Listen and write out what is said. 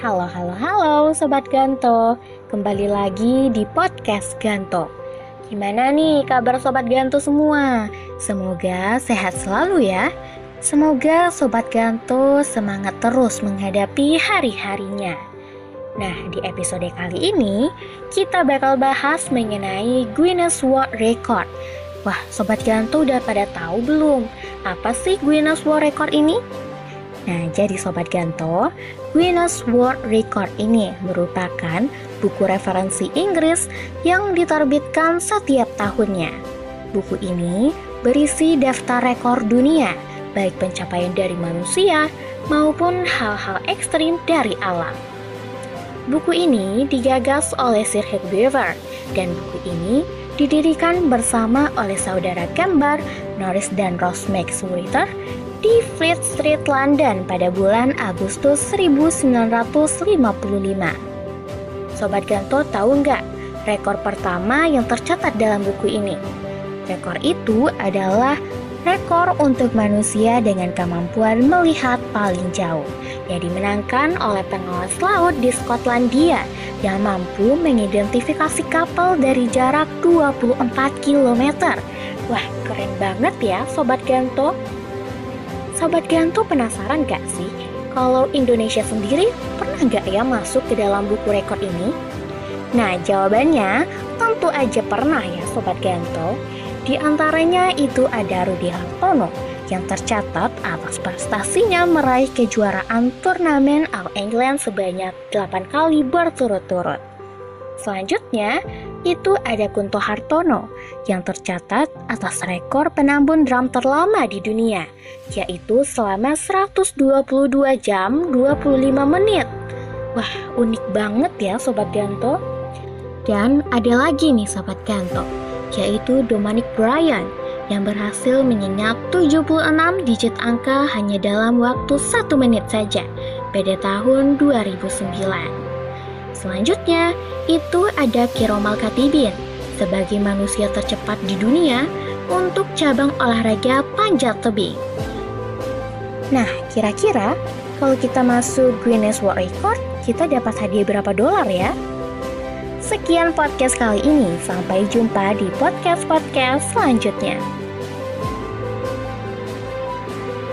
Halo, halo, halo Sobat Ganto Kembali lagi di podcast Ganto Gimana nih kabar Sobat Ganto semua? Semoga sehat selalu ya Semoga Sobat Ganto semangat terus menghadapi hari-harinya Nah, di episode kali ini kita bakal bahas mengenai Guinness World Record Wah, Sobat Ganto udah pada tahu belum? Apa sih Guinness World Record ini? Nah, jadi Sobat Ganto, Guinness World Record ini merupakan buku referensi Inggris yang diterbitkan setiap tahunnya. Buku ini berisi daftar rekor dunia, baik pencapaian dari manusia maupun hal-hal ekstrim dari alam. Buku ini digagas oleh Sir Hugh Beaver dan buku ini didirikan bersama oleh saudara kembar Norris dan Ross McSwrither di Fleet Street, London pada bulan Agustus 1955. Sobat Ganto tahu nggak rekor pertama yang tercatat dalam buku ini? Rekor itu adalah rekor untuk manusia dengan kemampuan melihat paling jauh yang dimenangkan oleh pengawas laut di Skotlandia yang mampu mengidentifikasi kapal dari jarak 24 km. Wah, keren banget ya Sobat Ganto. Sobat Ganto penasaran gak sih kalau Indonesia sendiri pernah gak ya masuk ke dalam buku rekor ini? Nah, jawabannya tentu aja pernah ya Sobat Ganto. Di antaranya itu ada Rudi Hartono yang tercatat atas prestasinya meraih kejuaraan turnamen All England sebanyak 8 kali berturut-turut. Selanjutnya, itu ada Kunto Hartono yang tercatat atas rekor penambun drum terlama di dunia, yaitu selama 122 jam 25 menit. Wah, unik banget ya Sobat Ganto. Dan ada lagi nih Sobat Ganto, yaitu Dominic Bryan yang berhasil menyengat 76 digit angka hanya dalam waktu satu menit saja pada tahun 2009. Selanjutnya, itu ada Kiromal Katibin sebagai manusia tercepat di dunia untuk cabang olahraga panjat tebing. Nah, kira-kira kalau kita masuk Guinness World Record, kita dapat hadiah berapa dolar ya? Sekian podcast kali ini, sampai jumpa di podcast-podcast selanjutnya.